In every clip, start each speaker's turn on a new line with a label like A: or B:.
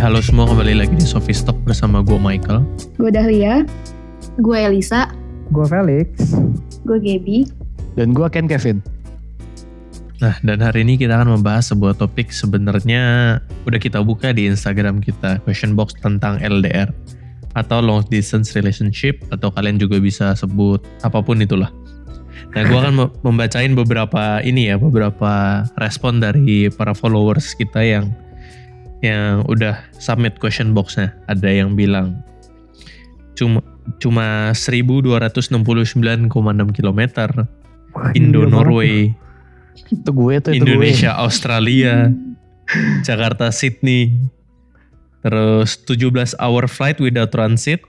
A: halo semua kembali lagi di Sophie Stock bersama gue Michael.
B: Gue Dahlia.
C: Gue Elisa.
D: Gue Felix.
B: Gue Gaby.
E: Dan gue Ken Kevin.
A: Nah, dan hari ini kita akan membahas sebuah topik sebenarnya udah kita buka di Instagram kita, question box tentang LDR atau long distance relationship atau kalian juga bisa sebut apa pun itulah. Nah, gue akan membacain beberapa ini ya, beberapa respon dari para followers kita yang yang udah submit question boxnya. Ada yang bilang cuma cuma 1269,6 km Indo Norway.
E: Itu gue tuh
A: itu Indonesia gue. Australia Jakarta Sydney. Terus 17 hour flight without transit.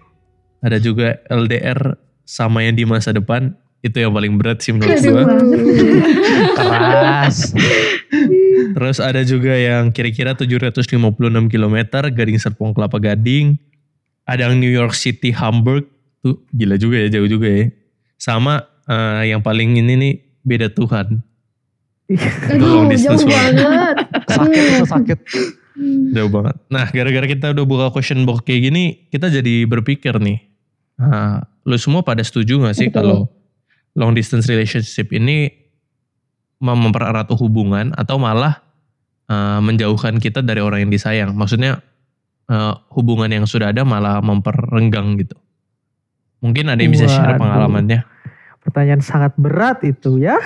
A: Ada juga LDR sama yang di masa depan. Itu yang paling berat sih menurut gue
E: keras
A: terus ada juga yang kira-kira 756 km Gading Serpong Kelapa Gading ada yang New York City Hamburg tuh gila juga ya jauh juga ya sama uh, yang paling ini nih beda Tuhan
B: Aduh, jauh banget.
E: sakit itu sakit.
A: Jauh banget. Nah, gara-gara kita udah buka question box kayak gini, kita jadi berpikir nih. Nah, lu semua pada setuju gak sih kalau long distance relationship ini mempererat hubungan atau malah uh, menjauhkan kita dari orang yang disayang? Maksudnya uh, hubungan yang sudah ada malah memperenggang gitu. Mungkin ada yang bisa share pengalamannya.
D: Pertanyaan sangat berat itu ya.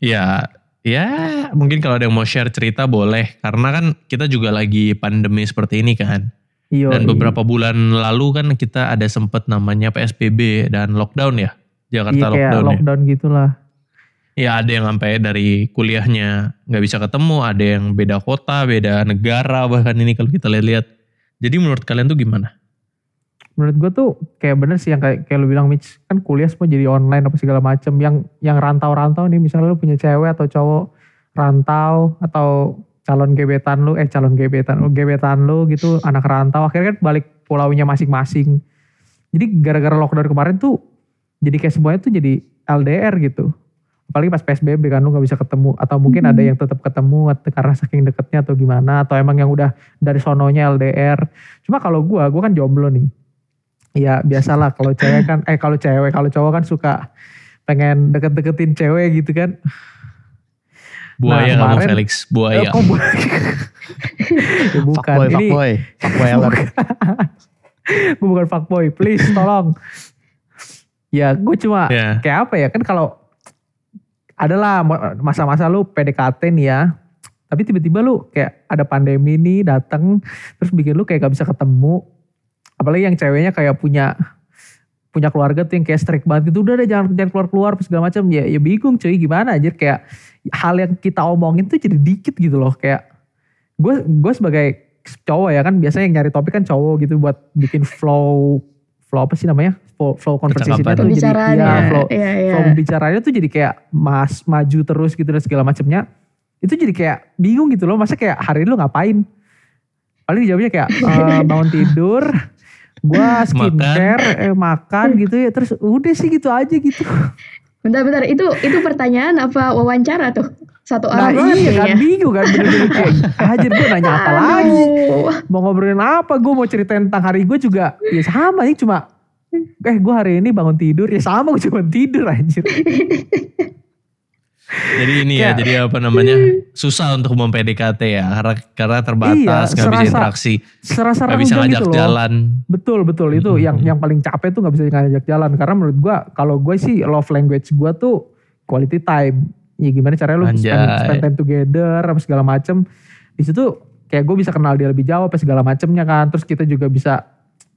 A: Ya, ya mungkin kalau ada yang mau share cerita boleh. Karena kan kita juga lagi pandemi seperti ini kan. Iyo, dan beberapa bulan lalu kan kita ada sempet namanya PSBB dan lockdown ya. Jakarta
D: iya,
A: lockdown
D: kayak lockdown gitulah.
A: Ya ada yang sampai dari kuliahnya nggak bisa ketemu, ada yang beda kota, beda negara bahkan ini kalau kita lihat-lihat. Jadi menurut kalian tuh gimana?
D: menurut gue tuh kayak bener sih yang kayak kayak lu bilang Mitch kan kuliah semua jadi online apa segala macem yang yang rantau-rantau nih misalnya lu punya cewek atau cowok rantau atau calon gebetan lu eh calon gebetan lu gebetan lu gitu anak rantau akhirnya kan balik pulaunya masing-masing jadi gara-gara lockdown kemarin tuh jadi kayak semuanya tuh jadi LDR gitu apalagi pas PSBB kan lu gak bisa ketemu. Atau mungkin hmm. ada yang tetap ketemu karena saking deketnya atau gimana atau emang yang udah dari sononya LDR cuma kalau gue gue kan jomblo nih. Ya biasalah kalau cewek kan eh kalau cewek kalau cowok kan suka pengen deket-deketin cewek gitu kan.
A: Buaya nah, kemarin, Felix. Buaya.
D: Eh, kok buaya ya, bukan.
E: Fuckboy, ini fuckboy. Fuckboy
D: bukan, gue bukan fuckboy. Please tolong. Ya gue cuma yeah. kayak apa ya? Kan kalau adalah masa-masa lu PDKT nih ya. Tapi tiba-tiba lu kayak ada pandemi nih datang terus bikin lu kayak gak bisa ketemu. Apalagi yang ceweknya kayak punya punya keluarga tuh yang kayak strict banget gitu. Udah deh jangan jangan keluar keluar segala macam. Ya ya bingung cuy gimana aja kayak hal yang kita omongin tuh jadi dikit gitu loh. Kayak gue gue sebagai cowok ya kan biasanya yang nyari topik kan cowok gitu buat bikin flow flow apa sih namanya flow, flow conversation itu jadi ya flow iya, iya. flow bicaranya tuh jadi kayak mas maju terus gitu dan segala macamnya itu jadi kayak bingung gitu loh masa kayak hari ini lo ngapain paling jawabnya kayak uh, bangun tidur Gua skincare, makan. eh makan gitu ya. Terus udah sih gitu aja gitu.
B: Bentar-bentar, itu itu pertanyaan apa wawancara tuh? Satu
D: nah,
B: orang
D: iya kan bingung kan bener-bener kayak hajar gue nanya apa lagi mau ngobrolin apa gue mau cerita tentang hari gue juga ya sama nih cuma eh gue hari ini bangun tidur ya sama gue cuma tidur anjir
A: jadi ini ya, jadi apa namanya susah untuk PDKT ya karena karena terbatas iya, nggak bisa interaksi,
D: serasa
A: nggak bisa ngajak
D: gitu
A: jalan.
D: Betul betul itu hmm. yang yang paling capek tuh nggak bisa ngajak jalan karena menurut gua kalau gue sih love language gua tuh quality time. Ya gimana caranya lu spend, spend time together apa segala macem. Di situ kayak gue bisa kenal dia lebih jauh apa segala macemnya kan. Terus kita juga bisa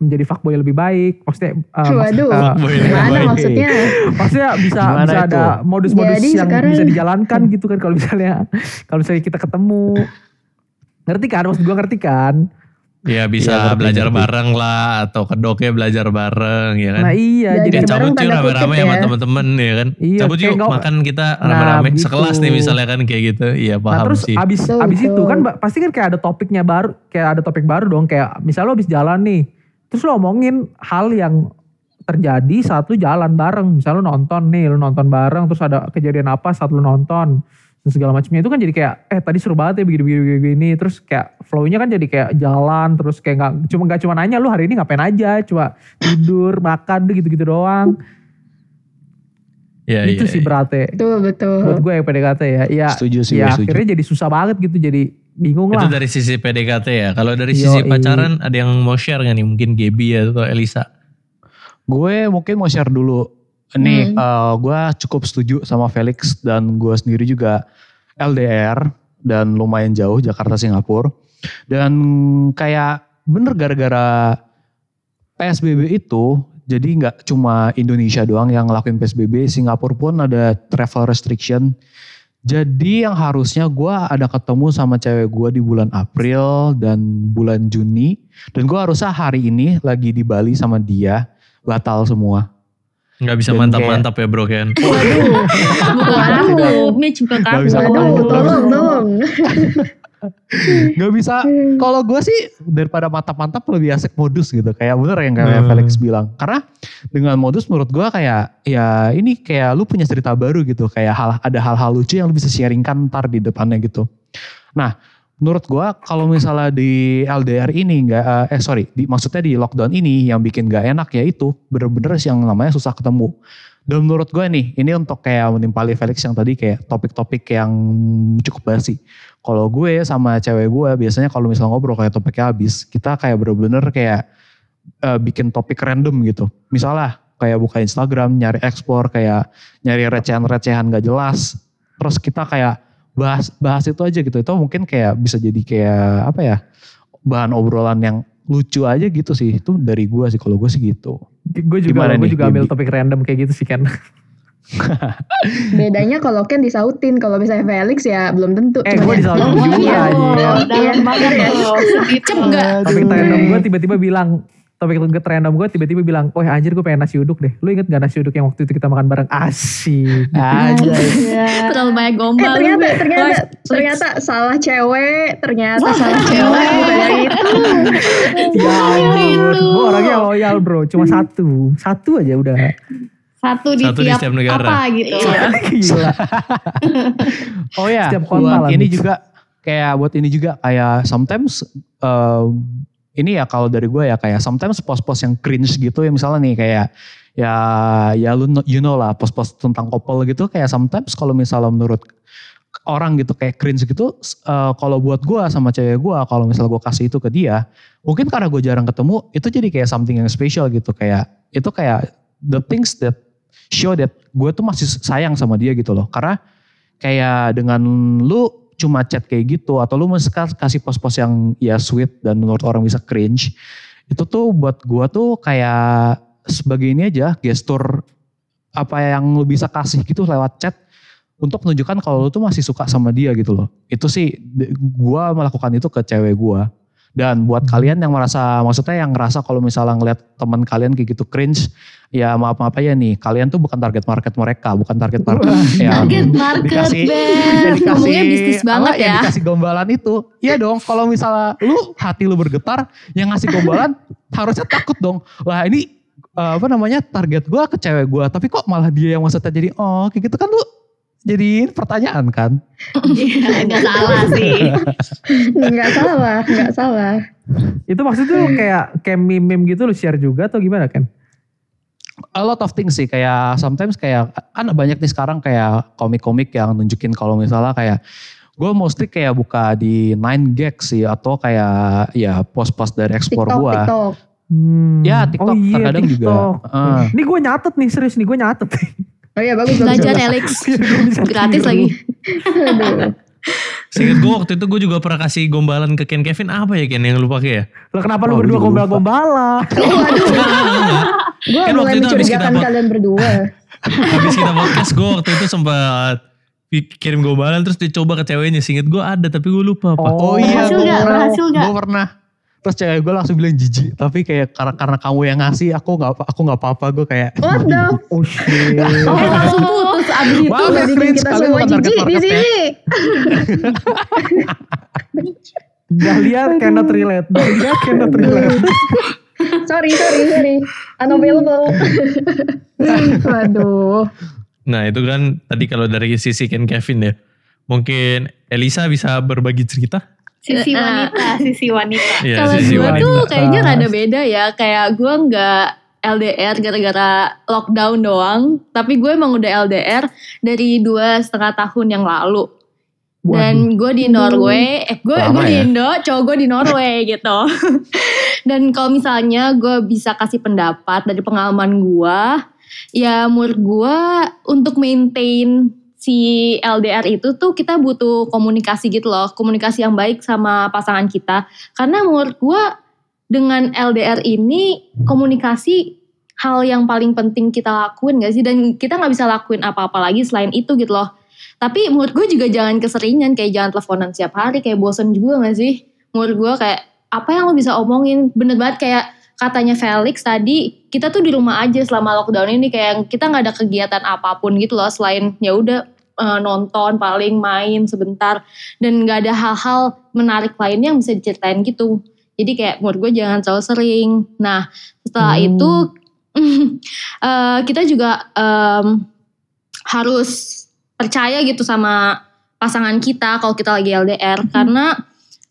D: menjadi fuckboy lebih baik maksudnya
B: uh, Waduh, uh, gimana maksudnya
D: maksudnya bisa gimana bisa itu? ada modus-modus yang sekarang... bisa dijalankan gitu kan kalau misalnya kalau misalnya kita ketemu ngerti kan maksud gue ngerti kan
A: Ya bisa ya, belajar ngerti. bareng lah atau kedoknya belajar bareng ya kan.
D: Nah iya
A: jadi cabut yuk rame-rame ya. sama temen-temen ya kan. Iya, cabut yuk gak, makan kita nah, rame-rame nah, sekelas nih misalnya kan kayak gitu. Iya nah, paham nah,
D: terus
A: sih.
D: abis, abis itu kan pasti kan kayak ada topiknya baru. Kayak ada topik baru dong. Kayak misalnya lo abis jalan nih Terus lo omongin hal yang terjadi saat lu jalan bareng. Misalnya lu nonton nih, lu nonton bareng terus ada kejadian apa saat lu nonton. segala macamnya itu kan jadi kayak eh tadi seru banget ya begini begini terus kayak flow-nya kan jadi kayak jalan terus kayak nggak cuma nggak cuma nanya lu hari ini ngapain aja cuma tidur makan gitu-gitu doang
A: Ya,
D: itu
A: ya,
D: sih
A: ya.
D: beratnya
B: Betul, betul.
D: buat gue yang PDKT ya ya
E: Setuju sih,
D: ya
E: setuju.
D: akhirnya jadi susah banget gitu jadi bingung
A: Itu
D: lah
A: dari sisi PDKT ya. Kalau dari
D: Yoi.
A: sisi pacaran ada yang mau share gak nih? Mungkin Gaby atau Elisa.
E: Gue mungkin mau share dulu. Nih,
B: Hmm.
E: eh, gue cukup setuju sama Felix dan gue sendiri juga LDR dan lumayan jauh Jakarta Singapura. Dan kayak bener gara-gara PSBB itu, jadi nggak cuma Indonesia doang yang ngelakuin PSBB, Singapura pun ada travel restriction. Jadi yang harusnya gue ada ketemu sama cewek gue di bulan April dan bulan Juni. Dan gue harusnya hari ini lagi di Bali sama dia, batal semua.
A: Nggak bisa mantap-mantap ya bro Ken.
C: Waduh, Mitch buka
E: Gak bisa
C: kartu.
B: Waduh,
E: Waduh.
B: tolong, tolong.
E: Gak bisa, kalau gue sih daripada mantap-mantap lebih asik modus gitu. Kayak bener yang kayak
A: Hmm.
E: Felix bilang. Karena dengan modus menurut gue kayak ya ini kayak lu punya cerita baru gitu. Kayak hal, ada hal-hal lucu yang lu bisa sharingkan ntar di depannya gitu. Nah menurut gue kalau misalnya di LDR ini nggak eh sorry di, maksudnya di lockdown ini yang bikin gak enak ya itu bener-bener yang namanya susah ketemu. Dan menurut gue nih ini untuk kayak menimpali Felix yang tadi kayak topik-topik yang cukup basi. Kalau gue sama cewek gue biasanya kalau misalnya ngobrol kayak topiknya habis, kita kayak bener-bener kayak eh, bikin topik random gitu. Misalnya kayak buka Instagram, nyari ekspor, kayak nyari recehan-recehan gak jelas. Terus kita kayak bahas bahas itu aja gitu. Itu mungkin kayak bisa jadi kayak apa ya bahan obrolan yang lucu aja gitu sih. Itu dari gue sih kalau gue sih gitu.
D: gue juga
E: Gimana
D: gue juga ambil topik random kayak gitu sih kan
B: Bedanya kalau Ken disautin, kalau misalnya Felix ya belum tentu.
D: Eh,
B: ya,
D: disautin juga,
B: iya. Oh, iya.
C: Dalam banget loh. Cep gak?
D: topik random gue tiba-tiba bilang topik random gue tiba-tiba bilang wah anjir gue pengen nasi uduk deh lu inget gak nasi uduk yang waktu itu kita makan bareng asik
E: Aja.
C: Terlalu banyak
B: Eh
C: gombal.
B: ternyata
C: lu.
B: ternyata
C: Wah,
B: ternyata salah cewek, ternyata salah cewek bukan yang itu.
D: ya ampun
C: itu.
D: gue orangnya loyal bro cuma satu satu aja udah
C: Satu di
A: Satu di
C: tiap
A: setiap negara.
C: apa gitu.
D: gila
E: Oh ya,
D: Setiap kota
E: buat
D: lah,
E: ini juga kayak buat ini juga kayak sometimes um, ini ya kalau dari gue ya kayak sometimes post-post yang cringe gitu ya misalnya nih kayak ya ya lu you know lah post-post tentang couple gitu kayak sometimes kalau misalnya menurut orang gitu kayak cringe gitu eh, kalau buat gue sama cewek gue kalau misalnya gue kasih itu ke dia mungkin karena gue jarang ketemu itu jadi kayak something yang special gitu kayak itu kayak the things that show that gue tuh masih sayang sama dia gitu loh. Karena kayak dengan lu cuma chat kayak gitu atau lu kas- kasih post-post yang ya sweet dan menurut orang bisa cringe itu tuh buat gua tuh kayak sebagai ini aja gestur apa yang lu bisa kasih gitu lewat chat untuk menunjukkan kalau lu tuh masih suka sama dia gitu loh. Itu sih gua melakukan itu ke cewek gua dan buat kalian yang merasa maksudnya yang ngerasa kalau misalnya ngeliat teman kalian kayak gitu cringe ya maaf maaf aja nih kalian tuh bukan target market mereka bukan target market ya
C: Target market
E: dikasih-
C: Ben. Ngomongnya bisnis banget ya.
E: dikasih gombalan itu. Iya dong, kalau misalnya lu hati lu bergetar, yang ngasih gombalan harusnya takut dong. Lah ini eh, apa namanya target gua ke cewek gua, tapi kok malah dia yang maksudnya jadi oh kayak gitu kan lu jadi pertanyaan kan.
C: Iya, Nggak salah sih.
B: Nggak salah, nggak salah.
D: itu maksudnya tuh kayak kayak meme-meme gitu lu share juga atau gimana kan
E: A lot of things sih kayak sometimes kayak kan banyak nih sekarang kayak komik-komik yang nunjukin kalau misalnya kayak gue mostly kayak buka di Nine Gag sih atau kayak ya post-post dari ekspor
B: TikTok,
E: gua.
B: TikTok.
D: Hmm.
E: Ya, TikTok terkadang juga. Heeh.
D: Ini gue nyatet nih serius nih gue nyatet.
B: Oh iya bagus.
C: Belajar
B: bagus.
C: Alex.
D: Bisa
C: Gratis lagi.
A: Seinget gue waktu itu gue juga pernah kasih gombalan ke Ken Kevin apa ya Ken yang lu pakai ya?
D: Lah kenapa lu
E: Oh,
D: berdua
E: gua juga
D: gombal-gombalan?
B: Gue
A: Kan
B: mulai
A: waktu itu habis kita
B: mencurigakan kalian berdua.
A: Habis kita podcast gue waktu itu sempat kirim gombalan terus dicoba ke ceweknya. Seinget gue ada tapi gue lupa apa.
E: Oh iya,
C: Berhasil. Berhasil nggak?
E: Gue pernah. Terus cewek gue langsung bilang jijik. Tapi kayak karena, karena kamu yang ngasih, aku nggak aku nggak apa-apa. Gue kayak.
B: What the?
D: Oh shit.
B: Oh langsung putus abis itu
E: Maaf ya,
B: kita
E: kalian
B: semua jijik di
E: ya.
B: sini.
D: Dahlia cannot relate. Dahlia cannot relate.
B: sorry sorry sorry. Unavailable. Waduh.
A: Nah itu kan tadi kalau dari sisi Ken Kevin ya. Mungkin Elisa bisa berbagi cerita?
C: Sisi wanita, sisi wanita.
A: Iya,
C: Kalau gue
A: wanita.
C: tuh kayaknya rada beda ya. Kayak gue nggak LDR gara-gara lockdown doang. Tapi gue emang udah LDR dari dua setengah tahun yang lalu. Dan gue di Norway, eh gue gue di
E: ya?
C: Indo, cowok gue di Norway gitu. Dan kalau misalnya gue bisa kasih pendapat dari pengalaman gue, ya menurut gue untuk maintain si LDR itu tuh kita butuh komunikasi gitu loh, komunikasi yang baik sama pasangan kita. Karena menurut gue dengan LDR ini komunikasi hal yang paling penting kita lakuin gak sih? Dan kita nggak bisa lakuin apa-apa lagi selain itu gitu loh. Tapi menurut gue juga jangan keseringan, kayak jangan teleponan setiap hari, kayak bosen juga gak sih? Menurut gue kayak apa yang lo bisa omongin? Bener banget kayak katanya Felix tadi, kita tuh di rumah aja selama lockdown ini kayak kita nggak ada kegiatan apa pun gitu loh selain ya udah eh, nonton paling main sebentar dan nggak ada hal-hal menarik lainnya yang bisa diceritain gitu. Jadi kayak menurut gue jangan terlalu sering. Nah setelah
D: Hmm.
C: itu eh, kita juga em, harus percaya gitu sama pasangan kita kalau kita lagi LDR karena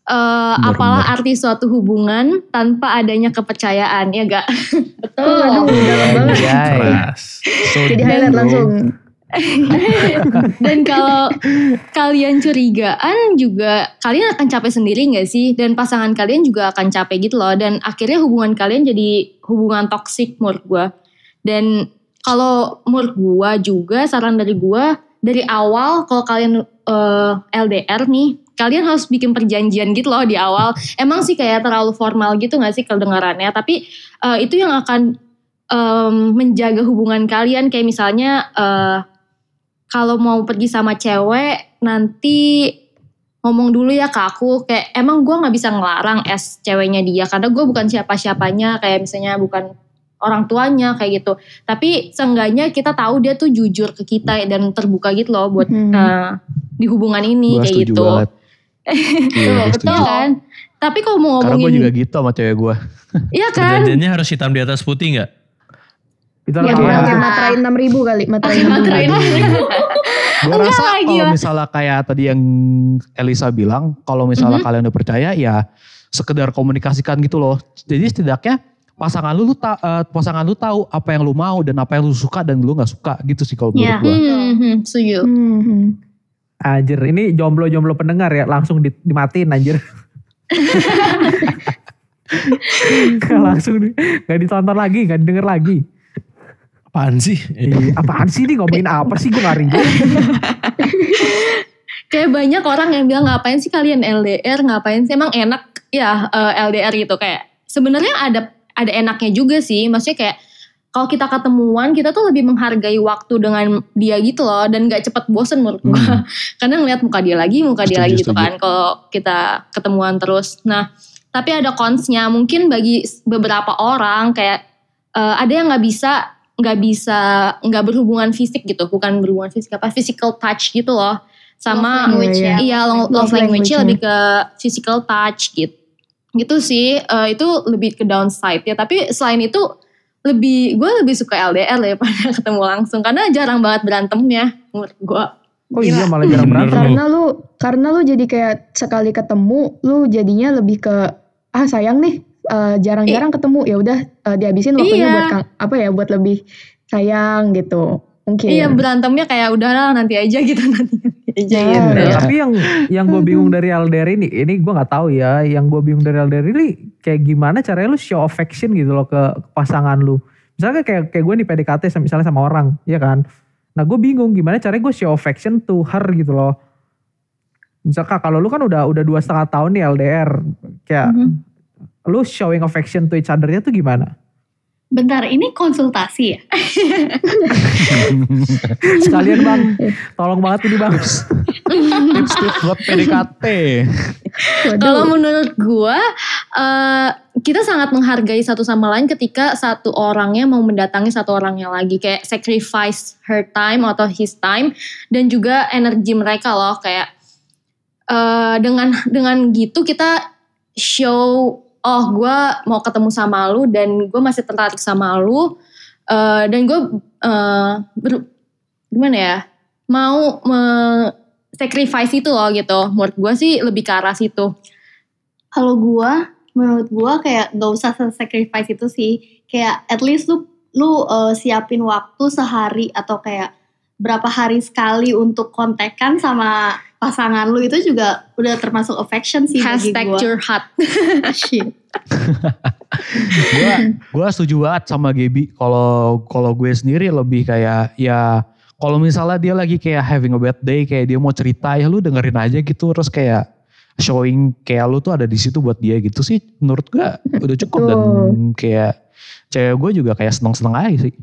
C: eh,
E: Benar,
C: apalah
E: benar.
C: arti suatu hubungan tanpa adanya kepercayaan ya gak?
B: Oh, aduh, dalam banget.
D: Anjay.
A: Keras.
E: So
B: Jadi highlight langsung.
C: Dan kalau kalian curigaan juga kalian akan capek sendiri gak sih? Dan pasangan kalian juga akan capek gitu loh. Dan akhirnya hubungan kalian jadi hubungan toksik menurut gue. Dan kalau menurut gue juga saran dari gue dari awal kalau kalian eh, LDR nih kalian harus bikin perjanjian gitu loh di awal. Emang sih kayak terlalu formal gitu gak sih kedengarannya? Tapi eh, itu yang akan em, menjaga hubungan kalian. Kayak misalnya eh, kalau mau pergi sama cewek nanti ngomong dulu ya ke aku kayak emang gue nggak bisa ngelarang es ceweknya dia karena gue bukan siapa-siapanya kayak misalnya bukan orang tuanya kayak gitu tapi seenggaknya kita tahu dia tuh jujur ke kita dan terbuka gitu loh buat
B: Hmm.
C: eh, di hubungan ini
E: Gue
C: kayak gitu
E: banget. Iya,
C: betul
E: setuju.
C: kan tapi kalau mau
E: Karena gue
C: ngomongin
E: juga gitu sama cewek gue.
C: iya kan
A: Perjanjiannya harus hitam di atas putih nggak?
D: Itu
B: Ya, pakai materai 6000 kali, materai 6000.
C: Materai
E: Gue rasa kalau misalnya kayak tadi yang Elisa bilang, kalau misalnya
C: Mhm.
E: kalian udah percaya ya sekedar komunikasikan gitu loh. Jadi setidaknya pasangan lu, lu ta- eh, pasangan lu tahu apa yang lu mau dan apa yang lu suka dan lu nggak suka gitu sih kalau menurut gue.
C: hmm, hmm, setuju.
B: Hmm, hmm.
D: Anjir, ini jomblo-jomblo pendengar ya, langsung di, dimatiin anjir. langsung di, gak ditonton lagi, gak didengar lagi.
A: Apaan sih?
D: Ih, apaan sih nih ngomongin apa sih? Gue ribet.
C: kayak banyak orang yang bilang ngapain sih kalian LDR ngapain sih? Emang enak ya eh, LDR gitu. Kayak sebenarnya ada ada enaknya juga sih. Maksudnya kayak kalau kita ketemuan kita tuh lebih menghargai waktu dengan dia gitu loh. Dan gak cepet bosen menurut gua.
E: Hmm.
C: karena ngeliat muka dia lagi muka dia
E: Setuju,
C: lagi gitu
E: setuju.
C: kan kalau kita ketemuan terus. Nah tapi ada consnya mungkin bagi beberapa orang kayak eh, ada yang nggak bisa nggak bisa nggak berhubungan fisik gitu bukan berhubungan fisik apa physical touch gitu loh. Sama
B: Love language ya.
C: iya. love,
B: Love
C: love language-nya
B: language-nya.
C: lebih ke physical touch gitu gitu sih. Eh, itu lebih ke downside ya tapi selain itu lebih gue lebih suka LDR daripada ketemu langsung karena jarang banget berantem ya menurut gue
D: Oh iya. malah jarang berantem.
B: Karena lu karena lu jadi kayak sekali ketemu lu jadinya lebih ke ah sayang nih eh, jarang-jarang ketemu ya udah eh, dihabisin waktunya
C: Iya.
B: buat kang, apa ya buat lebih sayang gitu. Mungkin.
C: iya berantemnya kayak udahlah nanti aja gitu nanti aja
B: Ya,
C: gitu
B: ya.
D: Tapi yang yang gue bingung dari LDR ini, ini gue nggak tahu ya. Yang gue bingung dari LDR ini kayak gimana caranya lu show affection gitu loh ke, ke pasangan lu. Misalnya kayak kayak gue nih PDKT sama- misalnya sama orang, ya kan. Nah gue bingung gimana caranya gue show affection to her gitu loh. Misalkan kalau lu kan udah udah dua setengah tahun nih LDR, kayak
C: Mhm.
D: Lu showing affection to each other-nya tuh gimana?
C: bentar ini konsultasi ya
D: Sekalian bang, tolong banget ini bang.
E: Tips-tips buat PDKT.
C: Kalau menurut gua eh, kita sangat menghargai satu sama lain ketika satu orangnya mau mendatangi satu orangnya lagi kayak sacrifice her time atau his time dan juga energi mereka loh kayak eh, dengan dengan gitu kita show oh gua mau ketemu sama lu dan gue masih tertarik sama lu eh, dan gue ber- gimana ya mau me- sacrifice itu loh gitu. Menurut gue sih lebih ke arah situ.
F: Kalau gue, menurut gue kayak gak usah sacrifice itu sih. Kayak at least lu lu uh, siapin waktu sehari atau kayak berapa hari sekali untuk kontekan sama pasangan lu itu juga udah termasuk affection sih
C: Hashtag
F: bagi gue.
C: curhat.
F: Shit.
E: gue gue setuju banget sama Gaby. Kalau kalau gue sendiri lebih kayak ya kalau misalnya dia lagi kayak having a bad day kayak dia mau cerita ya lu dengerin aja gitu terus kayak showing kayak lu tuh ada di situ buat dia gitu sih menurut gue udah cukup dan kayak cewek gue juga kayak seneng-seneng aja sih.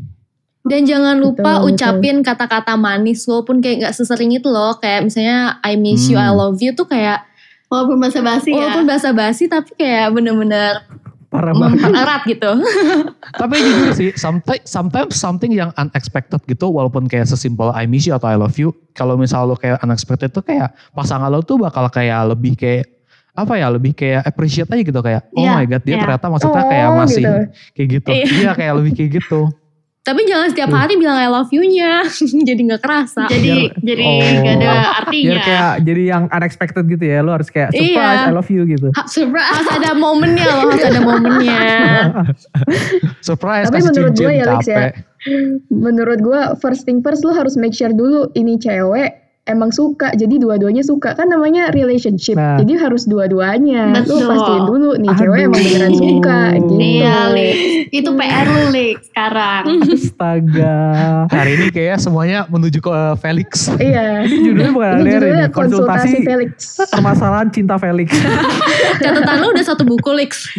C: Dan jangan lupa betul, ucapin kata-kata manis walaupun kayak gak sesering itu loh. Kayak misalnya I miss hmm. you, I hmm. love you tuh kayak
F: walaupun bahasa basi
C: ya. Walaupun bahasa basi tapi kayak bener-bener parah banget erat gitu.
E: Tapi jujur sih, sometimes, sometimes something yang unexpected gitu, walaupun kayak sesimpel I miss you atau I love you, kalau misal lo kayak unexpected tuh kayak pasangan lo tuh bakal kayak lebih kayak apa ya lebih kayak appreciate aja gitu kayak oh yeah, my god dia yeah. ternyata maksudnya kayak oh, masih gitu. kayak gitu. Iya yeah, kayak lebih kayak gitu.
C: Tapi jangan setiap hari bilang I love you-nya. jadi gak kerasa.
F: Jadi biar, jadi oh, gak ada artinya.
D: Biar kayak jadi yang unexpected gitu ya. Lo harus kayak surprise iya. I love you gitu.
C: Ha, surprise. Harus ada momennya loh. Harus ada momennya.
E: surprise
B: Tapi menurut gue ya Lex ya. Menurut gue first thing first lo harus make sure dulu ini cewek emang suka jadi dua-duanya suka kan namanya relationship nah. jadi harus dua-duanya lu pastiin dulu nih Aduh. cewek emang beneran suka gitu
F: iya itu PR lu Lik sekarang
D: astaga
E: hari ini kayak semuanya menuju ke Felix
B: iya
D: judulnya bukan
B: ini judulnya ini. konsultasi Felix
D: permasalahan cinta Felix
C: catatan lu udah satu buku Lix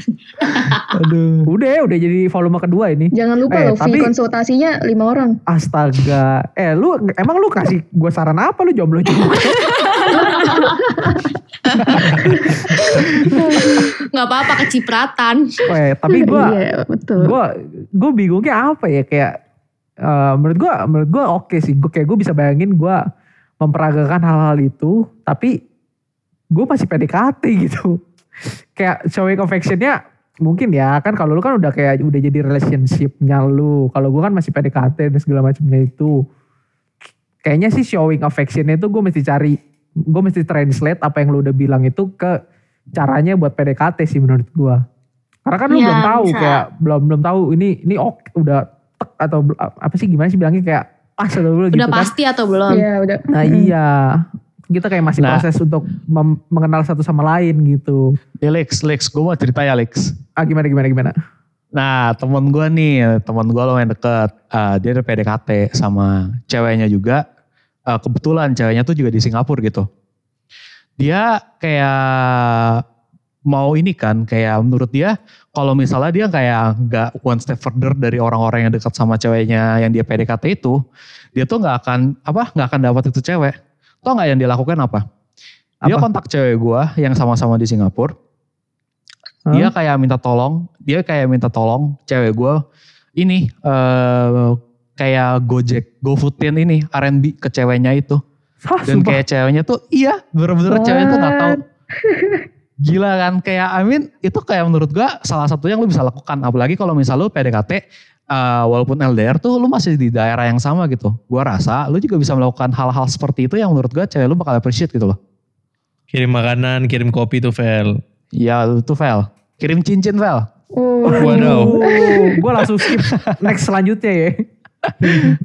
D: Aduh. Udah, udah jadi volume kedua ini.
B: Jangan lupa eh, loh, tapi, konsultasinya lima orang.
D: Astaga. Eh, lu emang lu kasih gue saran apa lu jomblo juga.
C: Gak apa-apa kecipratan.
D: Weh, tapi gue, iya, gue, gue bingungnya apa ya kayak uh, menurut gue, menurut gue oke okay sih. Gue kayak gue bisa bayangin gue memperagakan hal-hal itu, tapi gue masih PDKT gitu. kayak showing affectionnya mungkin ya kan kalau lu kan udah kayak udah jadi relationshipnya lu kalau gue kan masih PDKT dan segala macamnya itu kayaknya sih showing affectionnya itu gue mesti cari gue mesti translate apa yang lu udah bilang itu ke caranya buat PDKT sih menurut gue karena kan lu ya, belum tahu bisa. kayak belum belum tahu ini ini ok udah tek atau apa sih gimana sih bilangnya kayak pas atau belum
C: udah gitu kan. pasti kan. atau belum
B: iya udah
D: nah iya kita kayak masih nah. proses untuk mengenal satu sama lain gitu.
E: Ya Lex, Lex, gue mau cerita ya Lex.
D: Ah gimana gimana gimana?
E: Nah temen gue nih, temen gue lo yang deket, uh, dia ada PDKT sama ceweknya juga uh, kebetulan ceweknya tuh juga di Singapura gitu. Dia kayak mau ini kan kayak menurut dia kalau misalnya dia kayak nggak one step further dari orang-orang yang dekat sama ceweknya yang dia PDKT itu, dia tuh nggak akan apa nggak akan dapat itu cewek. Tau nggak yang dia lakukan apa? Dia apa? kontak cewek gue yang sama-sama di Singapura. Hmm? Dia kayak minta tolong, dia kayak minta tolong cewek gue ini uh, kayak Gojek, GoFoodin ini R&B ke ceweknya itu. Dan kayak ceweknya tuh iya bener-bener ceweknya tuh gak tahu. Gila kan kayak I mean itu kayak menurut gua salah satu yang lu bisa lakukan. Apalagi kalau misal lu PDKT uh, eh, walaupun LDR tuh lu masih di daerah yang sama gitu. Gua rasa lu juga bisa melakukan hal-hal seperti itu yang menurut gua cewek lu bakal appreciate gitu loh.
A: Kirim makanan, kirim kopi tuh Vel.
E: Iya tuh Vel. Kirim cincin Vel.
D: Oh, Waduh. Gue langsung skip next selanjutnya ya.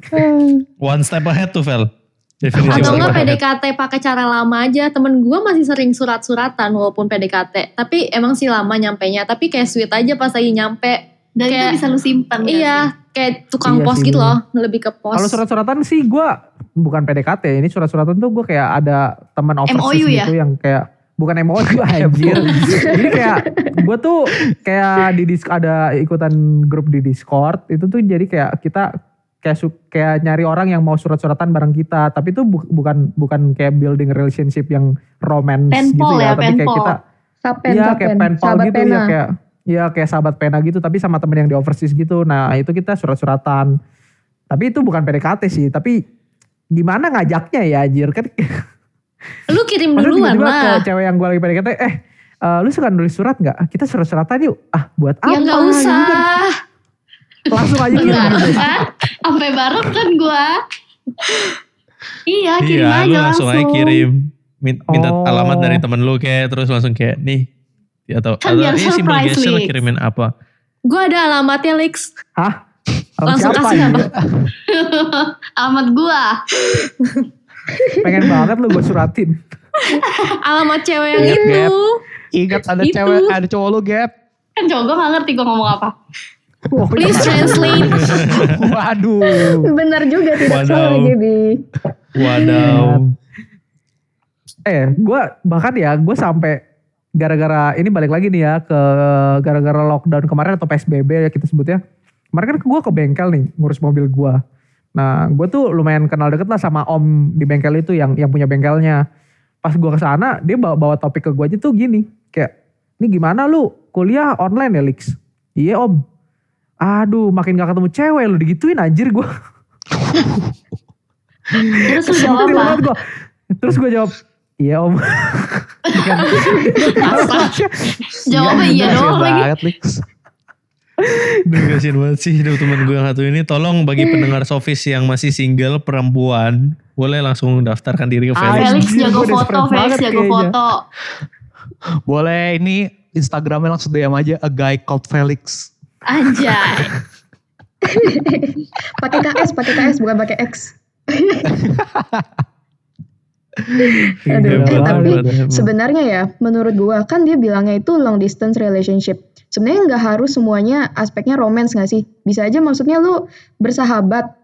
A: One step ahead tuh Vel.
C: Definisi Atau enggak PDKT pakai cara lama aja. Temen gue masih sering surat-suratan walaupun PDKT. Tapi emang sih lama nyampe nya. Tapi kayak sweet aja pas lagi nyampe.
F: Dan kayak, itu bisa lu simpan.
C: Iya. Kayak tukang iya pos gitu loh. Lebih ke pos.
D: Kalau surat-suratan sih gue bukan PDKT. Ini surat-suratan tuh gue kayak ada teman overseas MOU ya? gitu yang kayak bukan MOU anjir. Jadi kayak gue tuh kayak di disk ada ikutan grup di Discord itu tuh jadi kayak kita kayak kayak nyari orang yang mau surat-suratan bareng kita. Tapi itu bu, bukan bukan kayak building relationship yang romance gitu ya, ya tapi kayak kita
B: sapen, iya
D: kayak penpal gitu ya, pena. ya kayak ya kayak sahabat pena gitu tapi sama temen yang di overseas gitu. Nah itu kita surat-suratan. Tapi itu bukan PDKT sih tapi gimana ngajaknya ya anjir? Kan
C: lu kirim duluan lah
D: ke cewek yang gue lagi PDKT eh uh, lu suka nulis surat nggak kita surat-suratan yuk ah buat ya apa
C: ya nggak usah gitu kan
D: langsung aja kirim gitu.
F: sampai bareng kan gue Iya, kirim
A: iya,
F: aja
A: lu langsung.
F: langsung.
A: aja kirim. Minta
D: Oh.
A: alamat dari temen lu kayak terus langsung kayak nih. Atau,
F: Kan
A: atau ini simple
F: surprise,
A: gesture
F: Lex.
A: kirimin apa.
C: Gue ada alamatnya Lex.
D: Hah?
C: Langsung
D: Siapa
C: kasih
D: ya?
C: apa?
F: Alamat gua.
D: Pengen banget lu gue suratin.
C: Alamat cewek yang
E: Ingat,
C: itu.
E: Ingat ada
C: Itu.
E: cewek, ada cowok lu gap.
F: Kan cowok gue gak ngerti gue ngomong apa.
D: Oh,
C: Please translate.
E: Waduh.
B: Benar juga tidak
A: Wadaw.
B: salah Gaby.
A: Wadaw.
D: eh gue bahkan ya gue sampai gara-gara ini balik lagi nih ya ke gara-gara lockdown kemarin atau PSBB ya kita sebutnya. Kemarin kan gue ke bengkel nih ngurus mobil gue. Nah gue tuh lumayan kenal deket lah sama om di bengkel itu yang yang punya bengkelnya. Pas gue ke sana dia bawa, bawa topik ke gue aja tuh gini. Kayak ini gimana lu kuliah online ya Lix? Iya om. Aduh makin gak ketemu cewek lu digituin anjir gue.
F: Terus lu jawab apa?
D: gua. Terus gue jawab, iya om. Kan-
F: Jawabnya iya doang lagi.
A: Duh kasihan banget sih Duh, temen gue yang satu ini Tolong bagi pendengar Sofis yang masih single perempuan Boleh langsung daftarkan diri ke
D: Ah,
A: Felix
F: Felix
D: Anjir,
F: jago foto, Felix jago
D: kayaknya.
F: foto.
E: Boleh ini Instagramnya langsung DM aja a guy called Felix.
F: Anjay.
B: Pakai KS, pakai KS bukan pakai X. Aduh,
A: Hebat,
B: eh, tapi sebenarnya ya menurut gua kan dia bilangnya itu long distance relationship. Sebenarnya nggak harus semuanya aspeknya romance nggak sih? Bisa aja maksudnya lu bersahabat.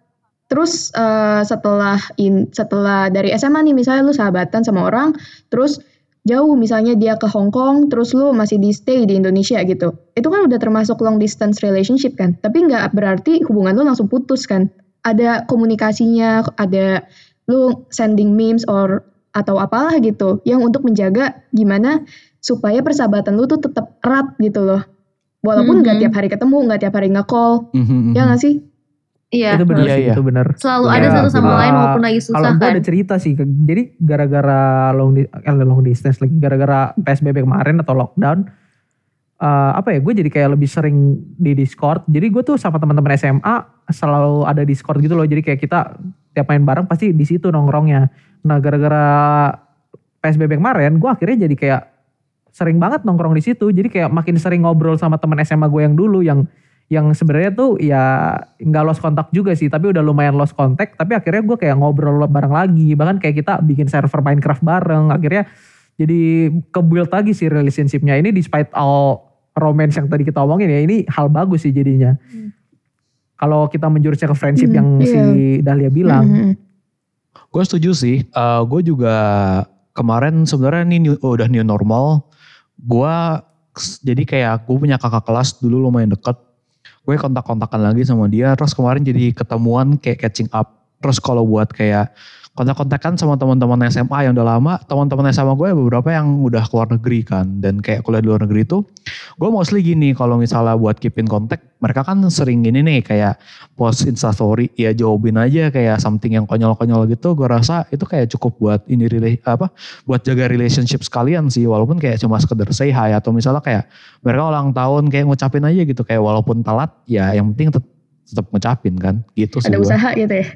B: Terus eh, setelah in, setelah dari SMA nih misalnya lu sahabatan sama orang, terus jauh misalnya dia ke Hong Kong, terus lu masih di stay di Indonesia gitu. Itu kan udah termasuk long distance relationship kan? Tapi nggak berarti hubungan lu langsung putus kan? Ada komunikasinya, ada lu sending memes or atau apalah gitu yang untuk menjaga gimana supaya persahabatan lu tuh tetap erat gitu loh. Walaupun nggak
F: Mhm.
B: tiap hari ketemu, nggak tiap hari nge-call,
E: Mhm,
B: ya
E: mhm.
B: nggak sih?
C: Iya.
D: itu benar
E: Iya,
D: sih,
E: iya.
D: itu benar.
C: Selalu
D: Iya,
C: ada satu sama
D: benar.
C: lain walaupun lagi
D: Kalau
C: susah
D: gue
C: kan.
D: ada cerita sih, jadi gara-gara long, di- eh, long distance lagi, gara-gara PSBB kemarin atau lockdown, eh, apa ya, gue jadi kayak lebih sering di Discord. Jadi gue tuh sama teman-teman SMA selalu ada Discord gitu loh. Jadi kayak kita tiap main bareng pasti di situ nongkrongnya. Nah gara-gara PSBB kemarin, gue akhirnya jadi kayak sering banget nongkrong di situ. Jadi kayak makin sering ngobrol sama teman SMA gue yang dulu yang yang sebenarnya tuh ya nggak lost kontak juga sih, tapi udah lumayan lost kontak. Tapi akhirnya gue kayak ngobrol bareng lagi, bahkan kayak kita bikin server Minecraft bareng. Akhirnya jadi ke-build lagi sih relationship-nya. Ini despite all romance yang tadi kita omongin ya, ini hal bagus sih jadinya. Kalau kita menjurusnya ke friendship
B: Hmm,
D: yang
B: iya.
D: si Dahlia bilang,
B: Mhm.
E: Gue setuju sih. Eh gue juga kemarin sebenarnya ini new- oh, udah new normal. Gue jadi kayak gue punya kakak kelas dulu lumayan deket. Gue kontak-kontakan lagi sama dia. Terus kemarin jadi ketemuan kayak catching up. Terus kalau buat kayak kontak-kontakan sama teman-teman SMA yang udah lama, teman-teman SMA gue beberapa yang udah keluar negeri kan, dan kayak kuliah di luar negeri itu, gue mostly gini kalau misalnya buat keep in contact, mereka kan sering gini nih kayak post instastory, ya jawabin aja kayak something yang konyol-konyol gitu, gue rasa itu kayak cukup buat ini apa, buat jaga relationship sekalian sih, walaupun kayak cuma sekedar say hi atau misalnya kayak mereka ulang tahun kayak ngucapin aja gitu, kayak walaupun telat, ya yang penting tetap tetap ngucapin kan, gitu sih
B: Ada
E: gua.
B: usaha gitu ya.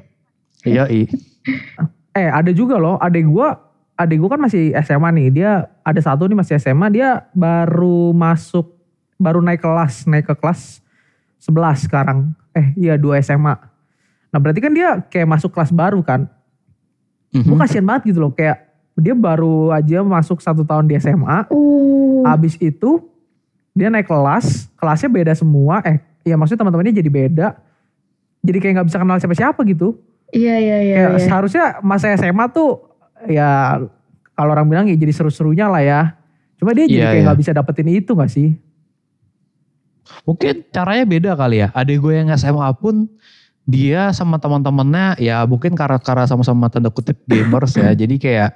E: Iya, iya.
D: Eh ada juga loh, adek gue, adek gue kan masih SMA nih. Dia ada satu nih masih SMA, dia baru masuk, baru naik kelas, naik ke kelas 11 sekarang. Eh iya 2 SMA. Nah berarti kan dia kayak masuk kelas baru kan.
E: Mhm.
D: Gue kasihan banget gitu loh, kayak dia baru aja masuk satu tahun di SMA.
B: Oh.
D: Abis itu dia naik kelas, kelasnya beda semua. Eh ya maksudnya teman-temannya jadi beda. Jadi kayak nggak bisa kenal siapa-siapa gitu.
B: Iya iya iya.
D: Kayak
B: iya.
D: seharusnya masa SMA tuh ya kalau orang bilang ya jadi seru-serunya lah ya. Cuma dia jadi
E: Iya,
D: kayak
E: iya.
D: nggak bisa dapetin itu gak sih?
E: Mungkin caranya beda kali ya. Adik gue yang SMA pun dia sama teman-temannya ya mungkin karena karena sama-sama tanda kutip gamers ya. Jadi kayak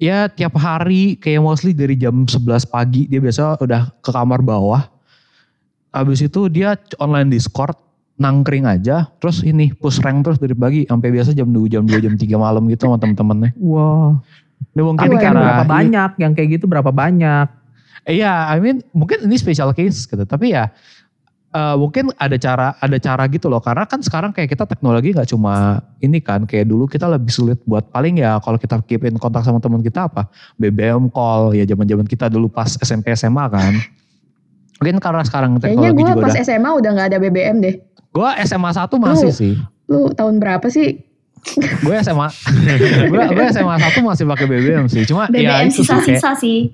E: ya tiap hari kayak mostly dari jam 11 pagi dia biasa udah ke kamar bawah. Habis itu dia online Discord nangkring aja terus ini push rank terus dari pagi sampai biasa jam 2 jam 2 jam 3 malam gitu sama temen-temennya.
D: Wah.
E: Ini mungkin
D: Tapi
E: karena
D: berapa banyak yang kayak gitu berapa banyak?
E: Iya, I mean mungkin ini special case gitu. Tapi ya uh, mungkin ada cara ada cara gitu loh karena kan sekarang kayak kita teknologi nggak cuma ini kan kayak dulu kita lebih sulit buat paling ya kalau kita keep in kontak sama teman kita apa BBM call ya zaman zaman kita dulu pas SMP SMA kan mungkin karena sekarang teknologi
B: Kayaknya
E: gue
B: pas udah, SMA udah nggak ada BBM deh
E: gue SMA 1 masih
B: lu,
E: sih
B: lu tahun berapa sih
E: gue SMA gue gue SMA 1 masih pakai BBM sih cuma
F: BBM ya sisa-sisa sih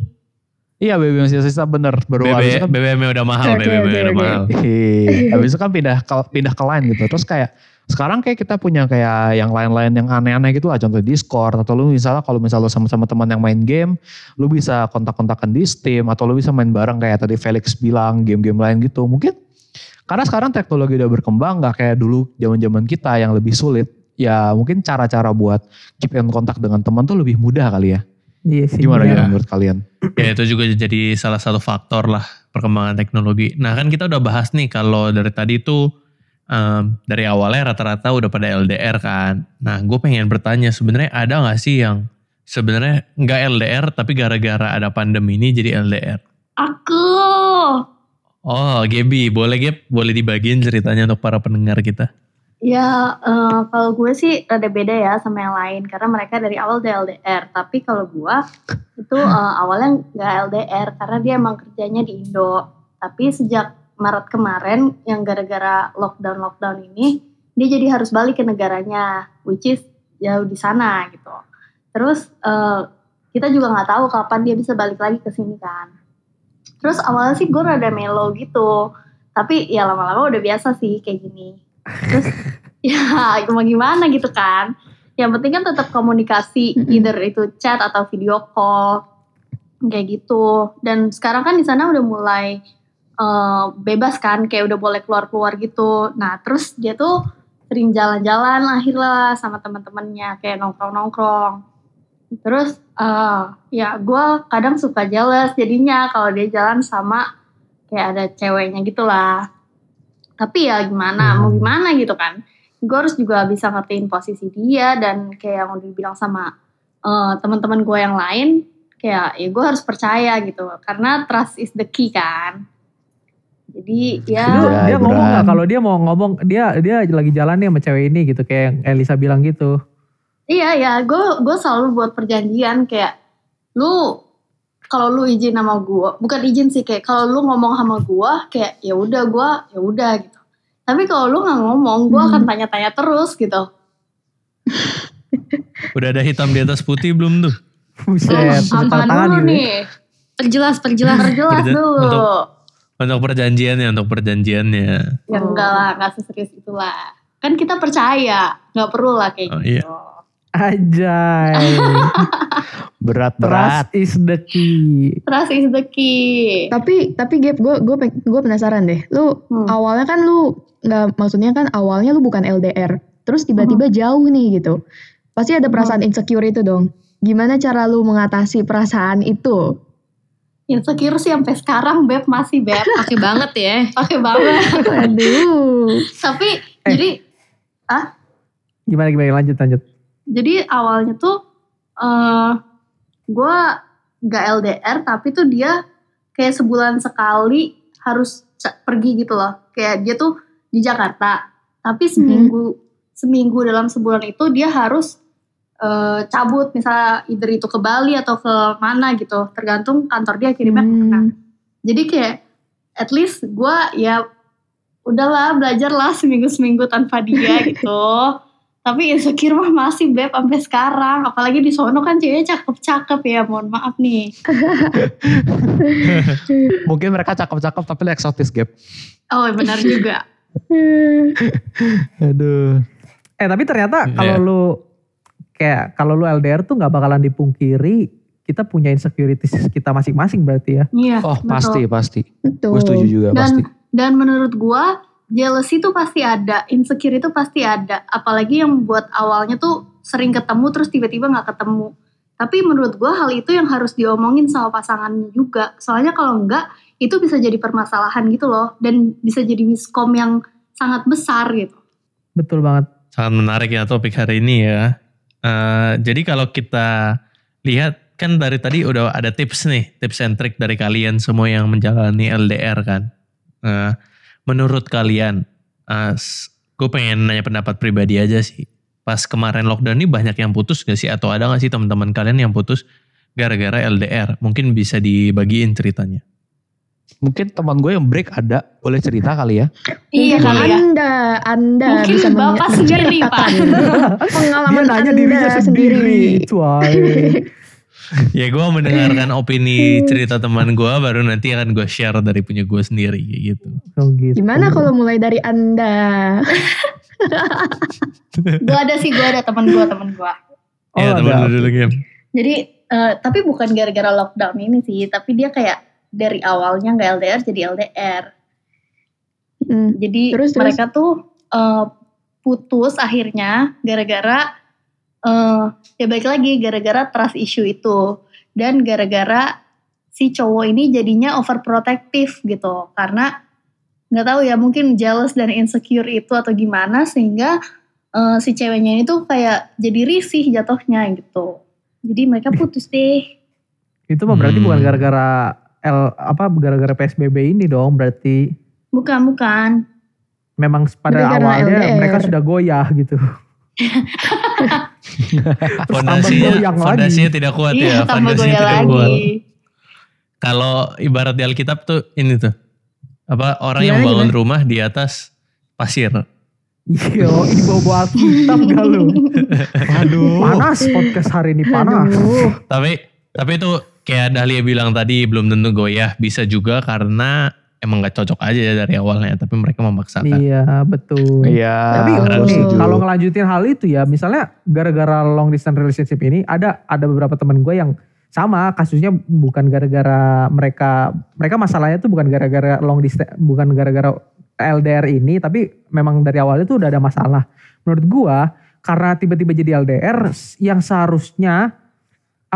E: Iya BBM sisa-sisa bener baru
A: BB, kan, BBM udah mahal, okay, BBM okay, udah okay. mahal.
E: Iya, habis itu kan pindah ke pindah ke lain gitu. Terus kayak sekarang kayak kita punya kayak yang lain-lain yang aneh-aneh gitu lah. Contoh Discord atau lu misalnya kalau misalnya lu sama-sama teman yang main game, lu bisa kontak-kontakan di Steam atau lu bisa main bareng kayak tadi Felix bilang game-game lain gitu. Mungkin karena sekarang teknologi udah berkembang gak kayak dulu zaman-zaman kita yang lebih sulit. Ya mungkin cara-cara buat keep in kontak dengan teman tuh lebih mudah kali ya.
D: Iya sih.
E: Gimana ya menurut kalian?
A: Ya itu juga jadi salah satu faktor lah perkembangan teknologi. Nah kan kita udah bahas nih kalau dari tadi tuh um, dari awalnya rata-rata udah pada LDR kan. Nah gue pengen bertanya sebenarnya ada gak sih yang sebenarnya nggak LDR tapi gara-gara ada pandemi ini jadi LDR?
F: Aku.
A: Oh Gaby, boleh Gap? Boleh dibagiin ceritanya untuk para pendengar kita?
F: Ya, uh, kalau gue sih rada beda ya sama yang lain karena mereka dari awal udah LDR. Tapi kalau gue itu uh, awalnya nggak LDR karena dia emang kerjanya di Indo. Tapi sejak Maret kemarin yang gara-gara lockdown lockdown ini dia jadi harus balik ke negaranya, which is jauh di sana gitu. Terus uh, kita juga nggak tahu kapan dia bisa balik lagi ke sini kan. Terus awalnya sih gue rada melo gitu, tapi ya lama-lama udah biasa sih kayak gini. Terus ya mau gimana gitu kan. Yang penting kan tetap komunikasi either itu chat atau video call kayak gitu. Dan sekarang kan di sana udah mulai uh, bebas kan kayak udah boleh keluar-keluar gitu. Nah terus dia tuh sering jalan-jalan akhirnya sama teman-temannya kayak nongkrong-nongkrong terus uh, ya gue kadang suka jealous jadinya kalau dia jalan sama kayak ada ceweknya gitulah tapi ya gimana hmm. mau gimana gitu kan. Gue harus juga bisa ngertiin posisi dia dan kayak yang udah dibilang sama uh, teman-teman gue yang lain kayak ya gue harus percaya gitu. Karena trust is the key kan. Jadi ya
D: dia, dia ngomong nggak kalau dia mau ngomong dia dia lagi jalan nih sama cewek ini gitu kayak yang Elisa bilang gitu
F: iya ya gue gue selalu buat perjanjian kayak lu kalau lu izin sama gue bukan izin sih kayak kalau lu ngomong sama gue kayak ya udah gue ya udah gitu tapi kalau lu nggak ngomong gue hmm. akan tanya-tanya terus gitu
A: udah ada hitam di atas putih belum tuh
F: Buset, hmm, apa dulu gitu. nih
C: perjelas perjelas
F: perjelas Perja dulu
A: untuk, untuk perjanjiannya untuk perjanjiannya
F: ya enggak lah nggak seserius itulah kan kita percaya nggak perlu lah kayak oh, iya. gitu iya.
D: Ajay.
E: Berat-berat.
D: Trust is the key.
F: Trust is the key.
B: Tapi tapi Gap, gue gue gue penasaran deh. Lu hmm. awalnya kan lu nggak maksudnya kan awalnya lu bukan LDR. Terus tiba-tiba hmm. jauh nih gitu. Pasti ada perasaan hmm. insecure itu dong. Gimana cara lu mengatasi perasaan itu?
F: Insecure sih sampai sekarang Beb masih Beb.
C: Pakai banget ya.
F: Pakai banget.
B: Aduh.
F: Tapi eh. jadi ah?
D: Gimana gimana lanjut lanjut
F: jadi awalnya tuh uh, eh, gue gak LDR tapi tuh dia kayak sebulan sekali harus pergi gitu loh. Kayak dia tuh di Jakarta tapi seminggu hmm. seminggu dalam sebulan itu dia harus uh, cabut. Misalnya either itu ke Bali atau ke mana gitu. Tergantung kantor dia kirimnya hmm. ke mana jadi kayak at least gue ya udahlah belajar lah seminggu seminggu tanpa dia gitu tapi insecure mah masih beb sampai sekarang apalagi di sono kan ceweknya cakep-cakep ya mohon maaf nih
E: mungkin mereka cakep-cakep tapi eksotis gap
F: oh benar juga
E: aduh
D: eh tapi ternyata kalau yeah. lu kayak kalau lu LDR tuh nggak bakalan dipungkiri kita punya insecurities kita masing-masing berarti ya.
F: Iya.
E: Oh betul. pasti pasti.
B: Gue
E: setuju juga
F: dan,
E: pasti.
F: Dan menurut gue jealousy itu pasti ada, insecure itu pasti ada. Apalagi yang buat awalnya tuh sering ketemu terus tiba-tiba gak ketemu. Tapi menurut gue hal itu yang harus diomongin sama pasangannya juga. Soalnya kalau enggak, itu bisa jadi permasalahan gitu loh. Dan bisa jadi miskom yang sangat besar gitu.
D: Betul banget.
A: Sangat menarik ya topik hari ini ya. Uh, jadi kalau kita lihat kan dari tadi udah ada tips nih, tips and trick dari kalian semua yang menjalani LDR kan. Uh, menurut kalian, uh, gue pengen nanya pendapat pribadi aja sih. Pas kemarin lockdown ini banyak yang putus gak sih? Atau ada gak sih teman-teman kalian yang putus gara-gara LDR? Mungkin bisa dibagiin ceritanya.
E: Mungkin teman gue yang break ada, boleh cerita kali ya?
B: Iya kali ya. Anda, Anda
F: Mungkin bisa Bapak sendiri Pak.
B: Pengalaman
D: Dia nanya
B: Anda
D: dirinya sendiri.
B: sendiri.
A: ya gue mendengarkan opini cerita teman gue baru nanti akan gue share dari punya gue sendiri gitu.
D: Oh, gitu.
B: Gimana kalau mulai dari anda?
F: gue ada sih, gue ada teman gue, teman gue.
D: Oh,
A: ya teman
D: ada.
A: dulu game.
F: Jadi, uh, tapi bukan gara-gara lockdown ini sih, tapi dia kayak dari awalnya nggak LDR jadi LDR.
B: Hmm.
F: Jadi
B: Terus, terus?
F: mereka tuh uh, putus akhirnya gara-gara uh, ya baik lagi gara-gara trust issue itu dan gara-gara si cowok ini jadinya overprotective gitu karena nggak tahu ya mungkin jealous dan insecure itu atau gimana sehingga uh, si ceweknya itu kayak jadi risih jatuhnya gitu jadi mereka putus deh
D: Itu mah berarti
A: Hmm.
D: bukan gara-gara L apa gara-gara PSBB ini dong berarti
F: bukan bukan
D: memang pada
B: Berarti karena
D: awalnya
B: LDR.
D: mereka sudah goyah gitu.
A: Fondasinya,
D: lagi.
A: fondasinya tidak kuat ya.
F: iya tambah
A: Fondasinya tidak kuat.
F: lagi
A: Kalau ibarat di Alkitab tuh ini tuh. Apa orang yang
B: Gimana,
A: bangun
B: gimana?
A: rumah di atas pasir.
D: Iya, ini bawa Alkitab gak lu?
E: Aduh.
D: Panas podcast hari ini panas.
B: Aduh.
A: Tapi tapi itu kayak Dahlia bilang tadi belum tentu goyah. Bisa juga karena emang gak cocok aja ya dari awalnya. Tapi mereka memaksakan.
D: Iya betul.
E: Iya.
D: Tapi
A: gue
D: kalau ngelanjutin hal itu ya, misalnya gara-gara long distance relationship ini ada ada beberapa teman gue yang sama kasusnya bukan gara-gara mereka mereka masalahnya tuh bukan gara-gara long distance bukan gara-gara LDR ini tapi memang dari awalnya tuh udah ada masalah. Menurut gua karena tiba-tiba jadi LDR yang seharusnya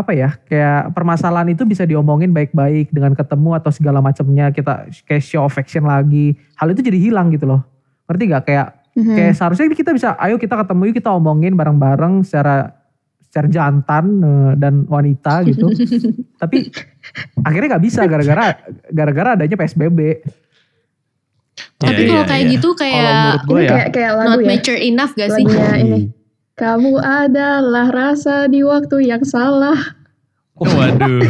D: apa ya kayak permasalahan itu bisa diomongin baik-baik dengan ketemu atau segala macamnya kita kayak show affection lagi hal itu jadi hilang gitu loh ngerti gak kayak
B: Mhm.
D: kayak seharusnya kita bisa ayo kita ketemu yuk kita omongin bareng-bareng secara secara jantan eh, dan wanita gitu tapi akhirnya nggak bisa gara-gara gara-gara adanya psbb
C: Tapi
A: Iya,
C: kalau
A: iya,
C: kayak
A: iya.
C: gitu kayak
B: Ini
E: ya.
B: kayak kayak lagu
C: not
B: ya.
C: mature enough gak sih?
B: Lagunya ini. Kamu adalah rasa di waktu yang salah.
A: Waduh.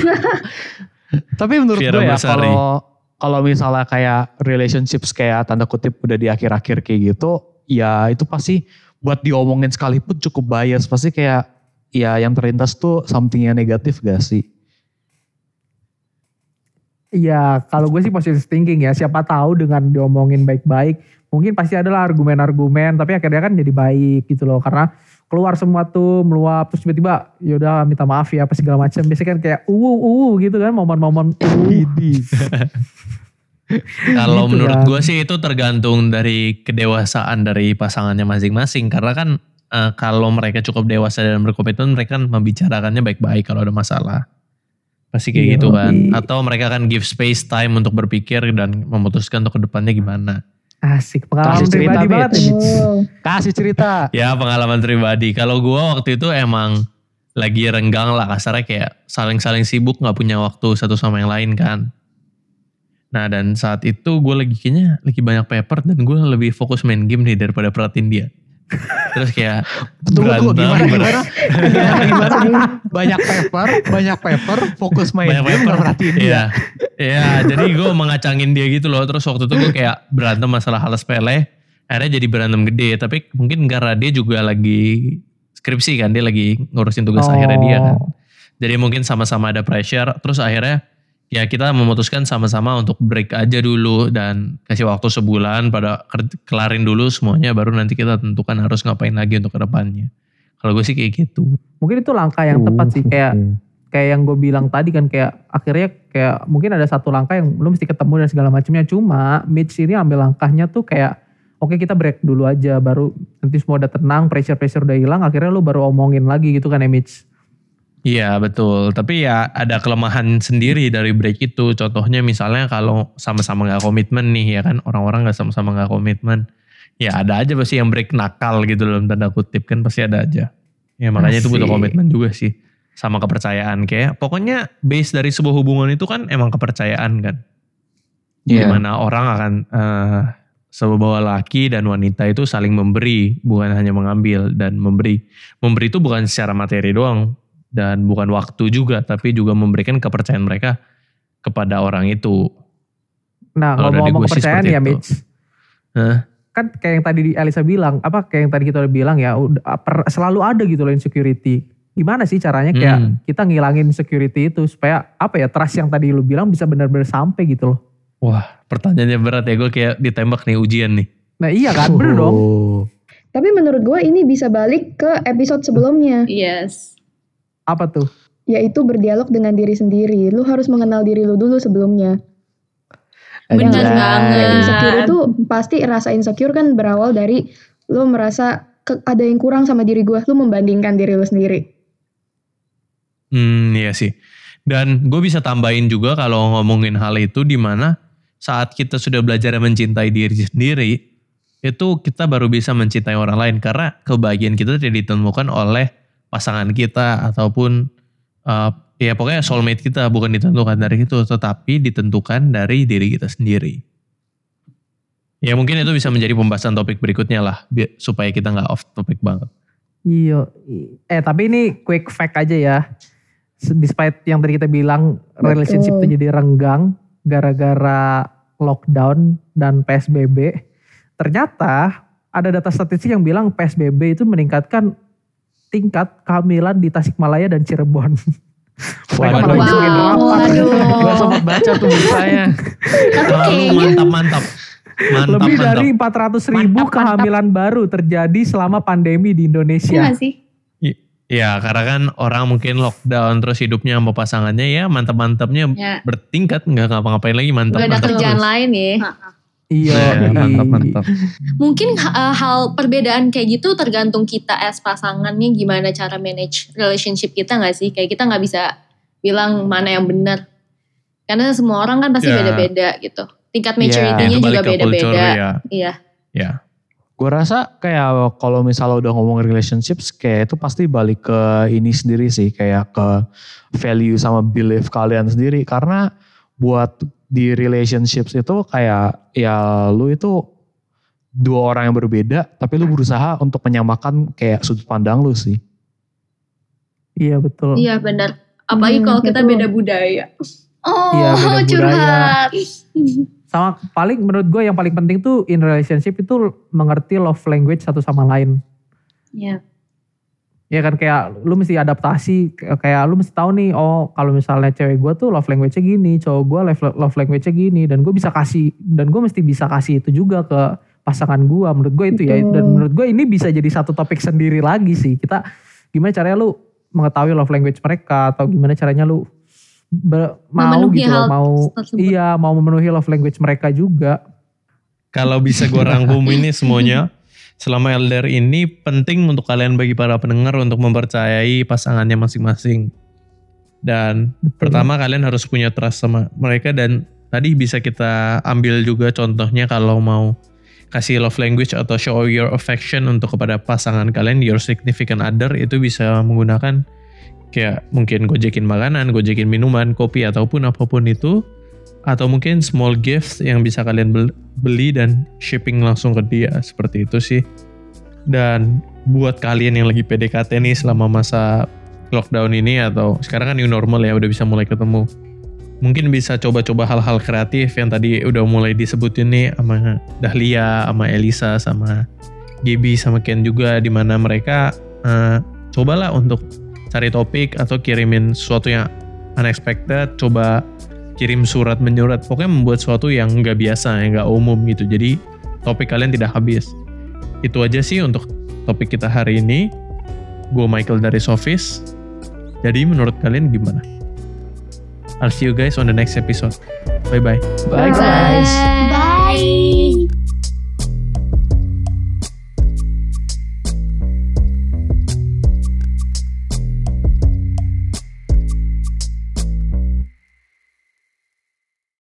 E: Tapi menurut
A: Vira
E: gue ya kalau kalau misalnya kayak relationships kayak tanda kutip udah di akhir-akhir kayak gitu, ya itu pasti buat diomongin sekalipun cukup bias. Pasti kayak ya yang terlintas tuh something yang negatif gak sih?
D: Iya, kalau gue sih positive thinking ya. Siapa tahu dengan diomongin baik-baik, mungkin pasti adalah argumen-argumen, tapi akhirnya kan jadi baik gitu loh. Karena keluar semua tuh meluap, terus tiba-tiba yaudah minta maaf ya apa segala macam. Biasanya kan kayak uwu uwu gitu kan, momen-momen uwu.
A: Kalau
D: Gitu
A: menurut
D: kan.
A: gue sih itu tergantung dari kedewasaan dari pasangannya masing-masing. Karena kan eh, kalau mereka cukup dewasa dan berkomitmen, mereka kan membicarakannya baik-baik kalau ada masalah. Pasti kayak
D: Iya,
A: gitu kan. Atau mereka akan give space time untuk berpikir dan memutuskan untuk ke depannya gimana.
D: Asik, pengalaman
E: Kasih cerita,
D: pribadi
E: Bit.
D: banget nih.
E: Kasih cerita.
A: Ya pengalaman pribadi. Kalau gue waktu itu emang lagi renggang lah kasarnya kayak saling-saling sibuk nggak punya waktu satu sama yang lain kan. Nah dan saat itu gue lagi kayaknya lagi banyak paper dan gue lebih fokus main game nih daripada perhatiin dia. Terus kayak
E: Tunggu, tunggu,
A: berantem,
E: gimana,
A: ber-
E: gimana? gimana, gimana? Banyak paper, banyak paper, fokus main
A: banyak
E: game,
A: paper.
E: dia.
A: Iya, Iya, jadi gue mengacangin dia gitu loh. Terus waktu itu gue kayak berantem masalah hal sepele. Akhirnya jadi berantem gede. Tapi mungkin karena dia juga lagi skripsi kan. Dia lagi ngurusin tugas akhirnya dia kan.
D: Oh.
A: Jadi mungkin sama-sama ada pressure. Terus akhirnya ya kita memutuskan sama-sama untuk break aja dulu. Dan kasih waktu sebulan pada kelarin dulu semuanya. Baru nanti kita tentukan harus ngapain lagi untuk ke depannya. Kalau gue sih kayak gitu.
D: Mungkin itu langkah yang tepat sih kayak kayak yang gue bilang tadi kan kayak akhirnya kayak mungkin ada satu langkah yang lu mesti ketemu dan segala macamnya cuma Mitch ini ambil langkahnya tuh kayak oke kita break dulu aja baru nanti semua udah tenang pressure pressure udah hilang akhirnya lu baru omongin lagi gitu kan ya Mitch
A: Iya betul, tapi ya ada kelemahan sendiri dari break itu. Contohnya misalnya kalau sama-sama nggak komitmen nih ya kan, orang-orang nggak sama-sama nggak komitmen, ya ada aja pasti yang break nakal gitu dalam tanda kutip kan pasti ada aja. Ya makanya itu butuh komitmen juga sih, sama kepercayaan kayak. Pokoknya base dari sebuah hubungan itu kan emang kepercayaan kan.
E: Iya.
A: Gimana orang akan eh, bahwa laki dan wanita itu saling memberi, bukan hanya mengambil dan memberi. Memberi itu bukan secara materi doang dan bukan waktu juga, tapi juga memberikan kepercayaan mereka kepada orang itu.
D: Nah, ngomong-ngomong kepercayaan ya, Mitch. Huh? Kan kayak yang tadi Elisa bilang, apa kayak yang tadi kita udah bilang ya, per, selalu ada gitu loh insecurity. Gimana sih caranya kayak hmm. kita ngilangin security itu supaya apa ya trust yang tadi lu bilang bisa benar-benar sampai gitu loh.
A: Wah, pertanyaannya berat ya. Gue kayak ditembak nih ujian nih.
D: Nah iya kan, bener dong. Oh.
B: Tapi menurut gue ini bisa balik ke episode sebelumnya.
C: Yes.
D: Apa tuh?
B: Yaitu berdialog dengan diri sendiri. Lu harus mengenal diri lu dulu sebelumnya.
C: Bener banget.
B: Insecure itu pasti rasa insecure kan berawal dari lu merasa ke, ada yang kurang sama diri gue. Lu membandingkan diri lu sendiri.
A: Hmm iya sih. Dan gue bisa tambahin juga kalau ngomongin hal itu di mana saat kita sudah belajar mencintai diri sendiri, itu kita baru bisa mencintai orang lain karena kebahagiaan kita tidak ditemukan oleh pasangan kita ataupun uh, ya pokoknya soulmate kita bukan ditentukan dari itu tetapi ditentukan dari diri kita sendiri. Ya mungkin itu bisa menjadi pembahasan topik berikutnya lah supaya kita nggak off topik banget.
D: Iya, eh tapi ini quick fact aja ya. Despite yang tadi kita bilang relationship itu jadi renggang, gara-gara lockdown dan PSBB, ternyata ada data statistik yang bilang PSBB itu meningkatkan tingkat kehamilan di Tasikmalaya dan Cirebon.
A: Malah wow. waduh. Gue sempat baca tuh beritanya. mantap, mantap. Mantap,
D: Lebih mantap. dari 400 ribu mantap, kehamilan mantap. baru terjadi selama pandemi di Indonesia. Iya
C: sih?
A: Ya karena kan orang mungkin lockdown terus hidupnya sama pasangannya ya mantap-mantapnya ya. bertingkat nggak ngapa-ngapain lagi mantap.
C: Gak ada mantap kerjaan terus. lain ya.
D: Iya,
A: ya, mantap-mantap.
C: Mungkin uh, hal perbedaan kayak gitu tergantung kita as pasangannya gimana cara manage relationship kita nggak sih? Kayak kita nggak bisa bilang mana yang benar. Karena semua orang kan pasti beda-beda gitu. Tingkat ya, maturity-nya ya, juga beda-beda.
A: Ya.
C: Iya.
A: Ya.
E: Gue rasa kayak kalau misalnya udah ngomong relationships kayak itu pasti balik ke ini sendiri sih kayak ke value sama belief kalian sendiri karena buat di relationships itu kayak ya lu itu dua orang yang berbeda tapi lu berusaha untuk menyamakan kayak sudut pandang lu sih.
D: Iya betul.
C: Iya benar. Apalagi hmm, kalau kita beda budaya. Oh, iya, beda curhat.
D: Budaya. sama paling menurut gue yang paling penting tuh in relationship itu mengerti love language satu sama lain.
C: Iya.
D: Ya kan kayak lu mesti adaptasi kayak lu mesti tahu nih oh kalau misalnya cewek gue tuh love language-nya gini, cowok gue love, love language-nya gini dan gue bisa kasih dan gue mesti bisa kasih itu juga ke pasangan gue menurut gue itu ya dan menurut gue ini bisa jadi satu topik sendiri lagi sih kita gimana caranya lu mengetahui love language mereka atau gimana caranya lu be, mau memenuhi gitu loh, mau tersebut. iya mau memenuhi love language mereka juga.
A: Kalau bisa gue rangkum ini semuanya selama LDR ini penting untuk kalian bagi para pendengar untuk mempercayai pasangannya masing-masing. Dan Betul. pertama kalian harus punya trust sama mereka dan tadi bisa kita ambil juga contohnya kalau mau kasih love language atau show your affection untuk kepada pasangan kalian, your significant other itu bisa menggunakan kayak mungkin gojekin makanan, gojekin minuman, kopi ataupun apa pun itu atau mungkin small gifts yang bisa kalian beli dan shipping langsung ke dia seperti itu sih. Dan buat kalian yang lagi PDKT nih selama masa lockdown ini atau sekarang kan new normal ya udah bisa mulai ketemu. Mungkin bisa coba-coba hal-hal kreatif yang tadi udah mulai disebutin nih sama Dahlia, sama Elisa, sama Gaby, sama Ken juga di mana mereka uh, cobalah untuk cari topik atau kirimin sesuatu yang unexpected, coba kirim surat menyurat, pokoknya membuat sesuatu yang nggak biasa, yang nggak umum gitu. Jadi topik kalian tidak habis. Itu aja sih untuk topik kita hari ini. Gue Michael dari Sofis. Jadi menurut kalian gimana? I'll see you guys on the next episode. Bye-bye.
C: Bye, Bye guys. Bye.